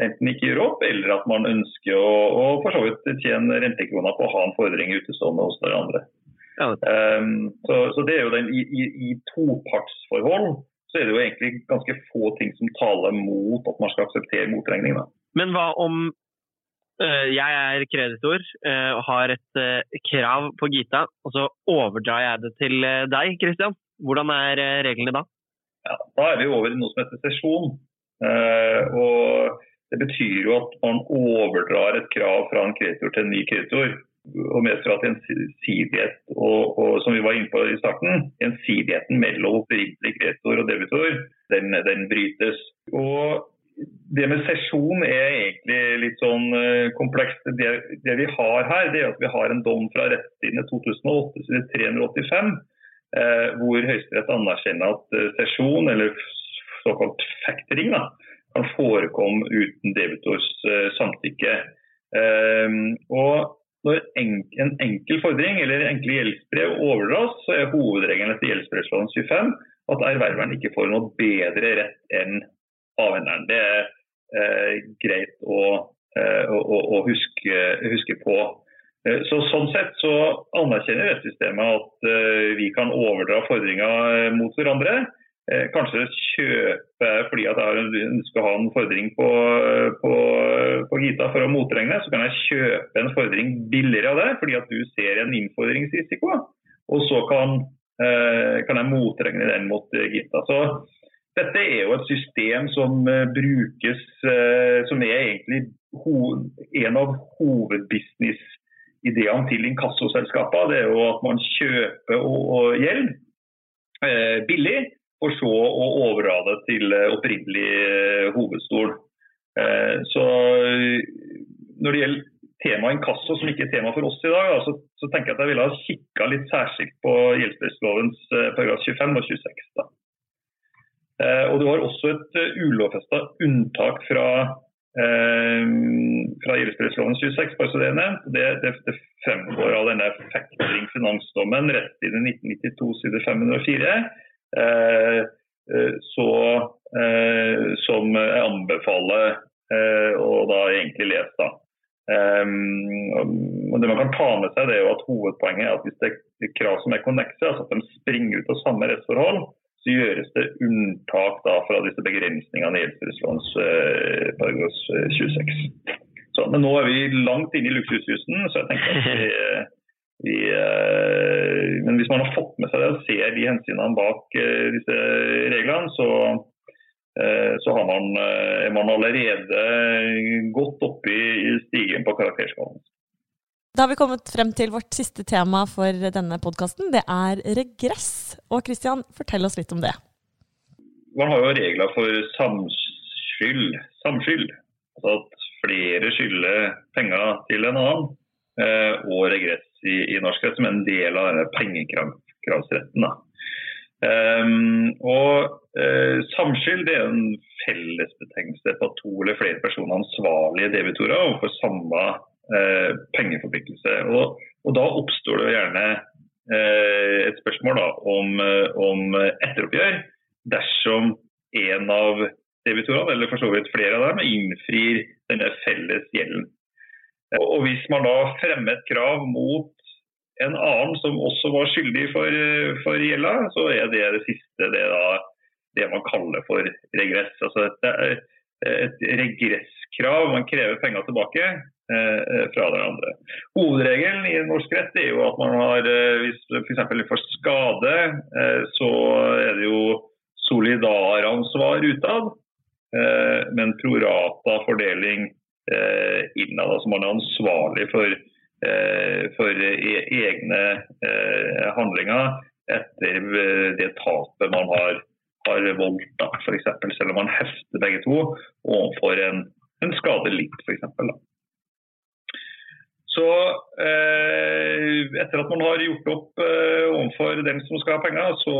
enten ikke gjøre opp, eller at man ønsker å, å for så vidt tjene rentekroner på å ha en fordring utestående hos hverandre. andre. Ja. Um, så, så, det er jo den, i, i, i, topartsforhold så er det jo egentlig ganske få ting som taler mot at man skal akseptere motregning. Da. Men hva om øh, jeg er kreditor eh, og har et øh, krav på Gita, og så overdrar jeg det til deg, Christian? Hvordan er reglene da? Ja, da er vi over i noe som heter sesjon. Og det betyr jo at man overdrar et krav fra en kreditor til en ny kreditor. Og medfører at gjensidighet, og, og, som vi var inne på i starten, gjensidigheten mellom opprinnelig kreditor og debitor, den, den brytes. Og det med sesjon er egentlig litt sånn uh, komplekst. Det, det, vi har her, det er at vi har en dom fra rettstiden 2008, side 385, uh, hvor Høyesterett anerkjenner at uh, sesjon, eller såkalt factoring, da, kan forekomme uten debitors samtykke. og når en, en enkel fordring eller enkle gjeldsbrev overdras, så er hovedregelen etter gjeldsbrevloven 25 at erververen ikke får noe bedre rett enn avhenderen. Det er eh, greit å, eh, å, å huske, huske, på. Eh, så, sånn sett så anerkjenner rettssystemet at eh, vi kan overdra fordringer eh, mot hverandre. Kanskje kjøpe fordi at jeg ønsker å ha en fordring på, på, på, Gita for å motregne. Så kan jeg kjøpe en fordring billigere av det, fordi at du ser en innfordringsrisiko. Og så kan, kan jeg motregne den mot Gita. Så dette er jo et system som brukes Som er egentlig en av hovedbusinessideene til inkassoselskaper. Det er jo at man kjøper og, og gjeld billig, for så å overdra det til opprinnelig hovedstol. Så når det gjelder temaet inkasso, som ikke er tema for oss i dag, så, så tenker jeg at jeg ville ha kikka litt særskilt på gjeldsbrevlovens paragraf 25 og 26. Da. Eh, og Du har også et eh, ulovfesta unntak fra, eh, fra gjeldsbrevloven 26. bare så Det er nevnt. Det, det, det fremgår av denne factoring finansdommen rett i 1992 side 504. Eh, eh, så, eh, som jeg anbefaler å da egentlig lese. da. Um, det man kan ta med seg, det er jo at Hovedpoenget er at hvis det er krav som er connected, altså at de springer ut av samme rettsforhold, så gjøres det unntak da, fra disse begrensningene i gjeldsbrevlovens eh, paragraf 26. Eh, så, men nå er vi langt inne i luksusjusen, så jeg tenker at vi, eh, vi eh, Men hvis man har fått med seg det og ser de hensynene bak eh, disse reglene, så, eh, så man, er man allerede godt oppe i stigen på karakterskalaen. Da har vi kommet frem til vårt siste tema for denne podkasten. Det er regress. Og Kristian, fortell oss litt om det. Man har jo regler for samskyld. samskyld. Altså at flere skylder penger til en annen. Og regress i, i norsk rett som en del av denne pengekravsretten. Um, og uh, Samskyld er en fellesbetegnelse på to eller flere personer ansvarlige debitorer overfor samme uh, pengeforpliktelse. Og, og, Da oppstår det gjerne uh, et spørsmål da, om, om, etteroppgjør dersom en av debitorene, eller for så vidt flere av dem, innfrir denne felles gjelden. Og Hvis man da fremmer et krav mot en annen som også var skyldig for, for gjelda, så er det det siste det, da, det man kaller for regress. Altså det er et regresskrav. Man krever penger tilbake eh, fra den andre. Hovedregelen i norsk rett er jo at man har, eh, hvis f.eks. får skade, eh, så er det jo solidaransvar utad, eh, men prorata fordeling eh, innad. Altså man er ansvarlig for Eh, for e-, egne eh, handlinger etter eh, det tapet man har, har voldt, f.eks. Selv om man hefter begge to overfor en, en skade litt, f.eks. Så eh, etter at man har gjort opp eh, overfor den som skal ha penger, så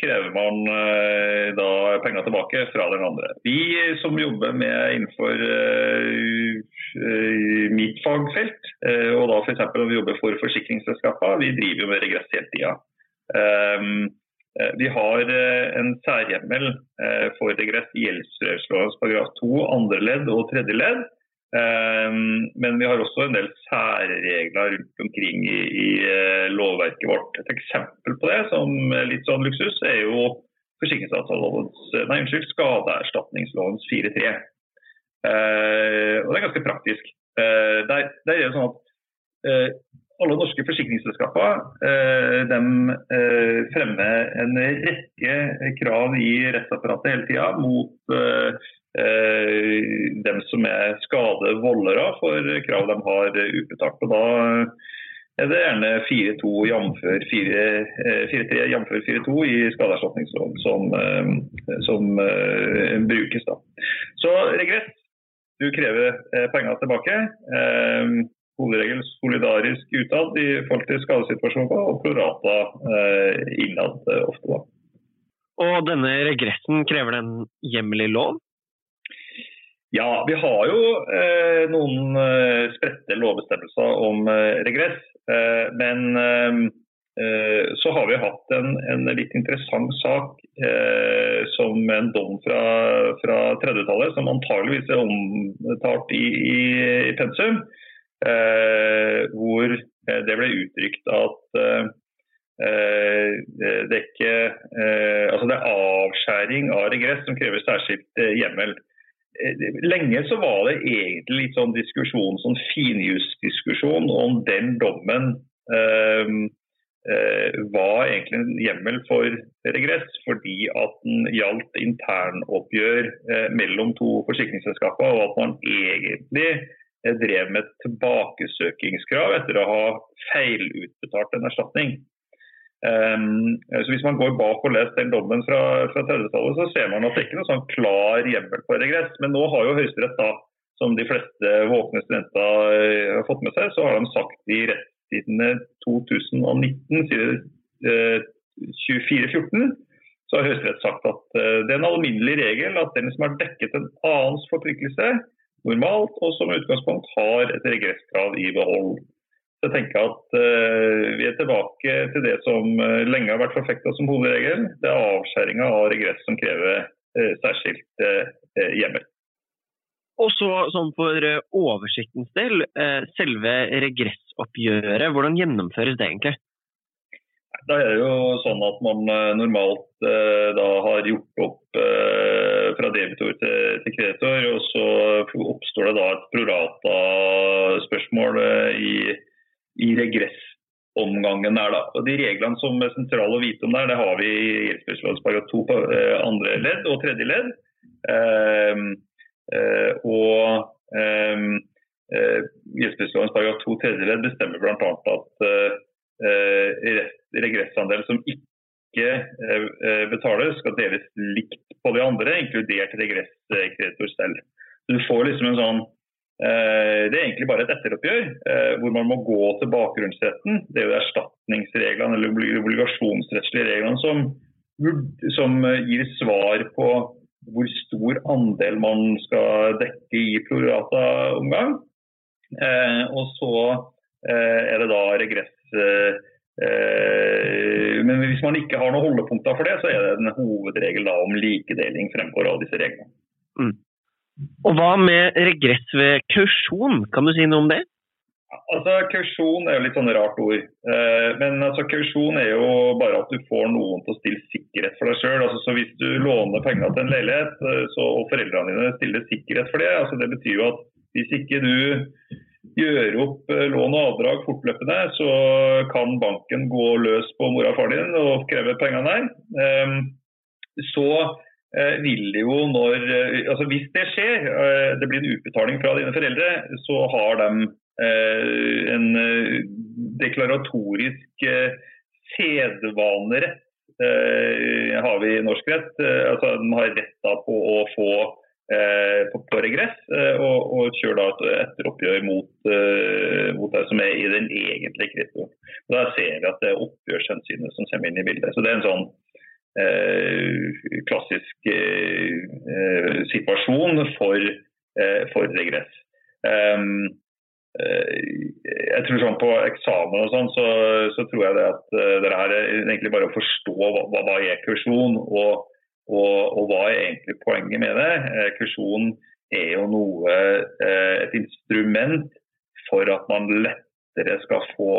krever man eh, da penger tilbake fra den andre. Vi som jobber med innenfor eh, eh, mitt fagfelt, eh, og da f.eks. når vi jobber for forsikringsselskapene, vi driver jo med regress hele tida. vi har en særhjemmel for regress i gjeldsbrevslovens paragraf 2 andre ledd og tredje ledd. Ehm, men vi har også en del særregler rundt omkring i, i eh, lovverket vårt. Et eksempel på det, som litt sånn luksus, er jo eh, nei, unnskyld, skadeerstatningslovens 4-3. Eh, og det er ganske praktisk. Der, der, er det sånn at alle norske forsikringsselskaper fremmer en rekke krav i rettsapparatet hele tida mot Eh, dem som er skadevoldere for krav de har utbetalt. Og da er det gjerne 4-2 jf. 4-3 jf. 4-2 i skadeerstatningsloven som, eh, som uh, brukes. Da. Så regress. Du krever penger tilbake. Uh, hovedregel solidarisk utad i forhold til skadesituasjoner og prorata uh, innad ofte. da. Og denne regressen, krever den hjemmel i lov? Ja, vi har jo eh, noen eh, spredte lovbestemmelser om eh, regress. Eh, men eh, eh, så har vi hatt en, en litt interessant sak som en dom fra, fra 30-tallet, som antageligvis er omtalt i, i, i pensum. hvor det ble uttrykt at det er ikke Altså det er avskjæring av regress som krever særskilt hjemmel. Eh, lenge så var det egentlig litt sånn diskusjon, sånn finjusdiskusjon om den dommen eh, eh, var egentlig en hjemmel for regress, fordi at den gjaldt internoppgjør eh, mellom to forsikringsselskaper, og at man egentlig eh, drev med tilbakesøkingskrav etter å ha feilutbetalt en erstatning. Um, så Hvis man går bak og leser den dommen fra, fra 30-tallet, så ser man at det ikke er noe sånn klar hjemmel for regress. Men nå har jo Høyesterett, som de fleste våkne studenter uh, har fått med seg, så har de sagt i rettstidene 2019, siden uh, 2414, så har Høyesterett sagt at uh, det er en alminnelig regel at den som har dekket en annens forpliktelse normalt, og som utgangspunkt har et regresskrav i behold. Jeg tenker at uh, Vi er tilbake til det som uh, lenge har vært forfekta som hovedregel. Det er avskjæringa av regress som krever uh, særskilt hjemmel. Og så sånn For oversiktens del, selve regressoppgjøret, hvordan gjennomføres det egentlig? Da er det jo sånn at man normalt da har gjort opp fra debitor til, til kreditor, og så oppstår det da et prorata-spørsmål i i regressomgangen der. Da. Og De reglene som er sentrale å vite om der, det har vi i paragraf 2 på eh, andre ledd og tredje ledd. Um, uh, og um, uh, paragraf 2 tredje ledd bestemmer bl.a. at eh, regressandel som ikke betaler, skal deles likt på de andre, inkludert regresskreditor selv. Så Du får liksom en sånn det er egentlig bare et etteroppgjør eh, hvor man må gå til bakgrunnsretten. Det er jo erstatningsreglene eller obligasjonsrettslige reglene som, som gir svar på hvor stor andel man skal dekke i prorata-omgang. Eh, og så eh, er det da regress eh, Men hvis man ikke har noen holdepunkter for det, så er det en hovedregel om likedeling fremgår av disse reglene. Mm. Og Hva med regress ved kausjon, kan du si noe om det? Altså, Kausjon er jo litt sånn rart ord. Eh, men altså, kausjon er jo bare at du får noen til å stille sikkerhet for deg sjøl. Altså, så hvis du låner penger til en leilighet, eh, så, og foreldrene dine stiller sikkerhet for det, altså, det betyr jo at hvis ikke du gjør opp eh, lån og avdrag fortløpende, så kan banken gå løs på mora og far din og kreve pengene der. Så vil jo når altså Hvis det skjer, det blir en utbetaling fra dine foreldre, så har de en deklaratorisk sedvanerett har vi i norsk rett. Altså, de har rett på å få Eh, på, regress, eh, og, og kjører da et etteroppgjør mot, mot det som er i den egentlige kreditoren. Da ser vi at det er oppgjørshensynet som kommer inn i bildet. Så Det er en sånn klassisk uh, situasjon for, for regress. Um, jeg tror sånn På eksamen og sånn, så, så, tror jeg det at det her er egentlig bare å forstå hva, hva er kursjon. og og, og, hva er egentlig poenget med det? Eh, kursjon er jo noe, eh, et instrument for at man lettere skal få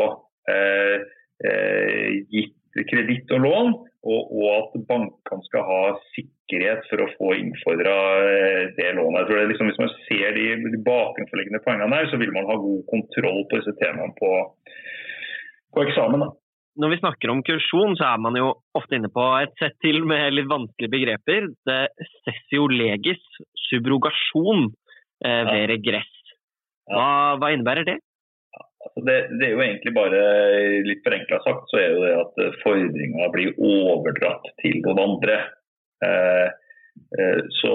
eh, eh, gitt kreditt og lån, og, og, at bankene skal ha sikkerhet for å få innfordra eh, det lånet. Jeg tror det liksom, Hvis man ser de, de bakenforliggende poengene her, så vil man ha god kontroll på disse temaene på, på eksamen. Da når vi snakker om kursjon, så er man jo ofte inne på et sett til med litt vanskelige begreper. Det sessio legis, subrogasjon eh, ved regress. Hva, hva innebærer det? Altså det, det, er jo egentlig bare litt forenkla sagt, så er jo det at fordringa blir overdratt til noen andre. Eh, eh, så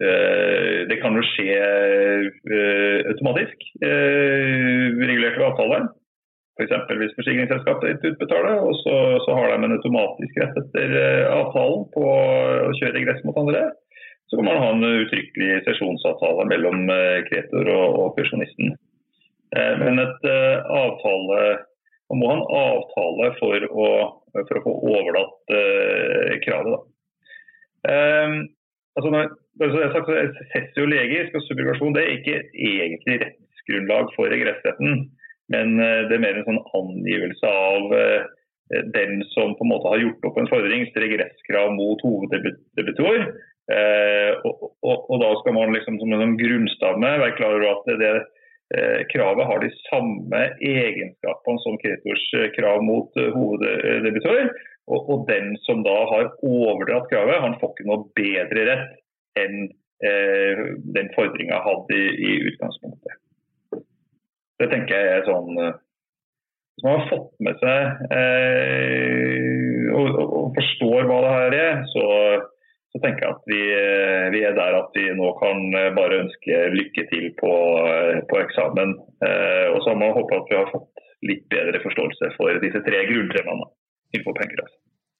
eh, det kan jo skje eh, automatisk, eh, regulert ved avtale. F.eks. hvis forsikringsselskapet utbetaler, og så, så, har de en automatisk rett etter avtalen på å kjøre regress mot andre. Så kan man ha en uttrykkelig sesjonsavtale mellom kretor og, og pensjonisten. Eh, men et avtale man må ha en avtale for å, for å få overlatt eh, kravet. Eh, altså når, altså sagt, Sessio legisk og subrogasjon det er ikke egentlig rettsgrunnlag for regressretten. Men eh, det er mer en sånn angivelse av eh, den som på en måte har gjort opp en fordring, regresskrav mot hoveddebutor. Eh, og, og, og, da skal man liksom som en sånn grunnstamme være klar over at det, eh, kravet har de samme egenskapene som kreditors krav mot eh. Og, og, den som da har overdratt kravet, han får ikke noe bedre rett enn eh, den fordringa hadde i, i utgangspunktet. Det tenker jeg er sånn eh, Hvis man har fått med seg eh, og, og, forstår hva det her er, så, så tenker jeg at vi, eh, vi, er der at vi nå kan eh, bare ønske lykke til på, på eksamen. Eh, og så må vi håpe at vi har fått litt bedre forståelse for disse tre grunntemaene innenfor penger. Altså.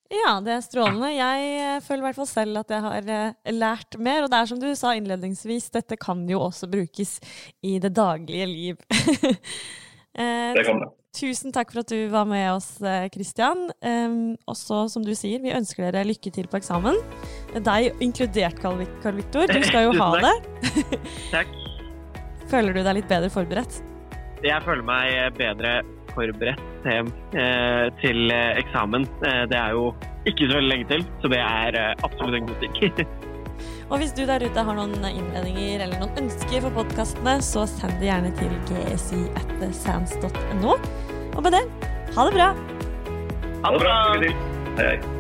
Ja, det er strålende. Jeg eh, føler i hvert fall selv at jeg har eh, lært mer. Og det er som du sa innledningsvis, dette kan jo også brukes i det daglige liv. Eh, det kan det. Tusen takk for at du var med oss, Kristian. Også som du sier, vi ønsker dere lykke til på eksamen. Deg inkludert, Karl Viktor. Du skal jo ha det. takk. Føler du deg litt bedre forberedt? Jeg føler meg bedre forberedt eh, til eh, eksamen. Eh, det er jo ikke så veldig lenge til, så det er absolutt en god ting. Og hvis du der ute har noen innledninger eller noen ønsker for podkastene, så send det gjerne til gsi.sands.no. Og med det, ha det bra! Ha det bra! Hei, hei.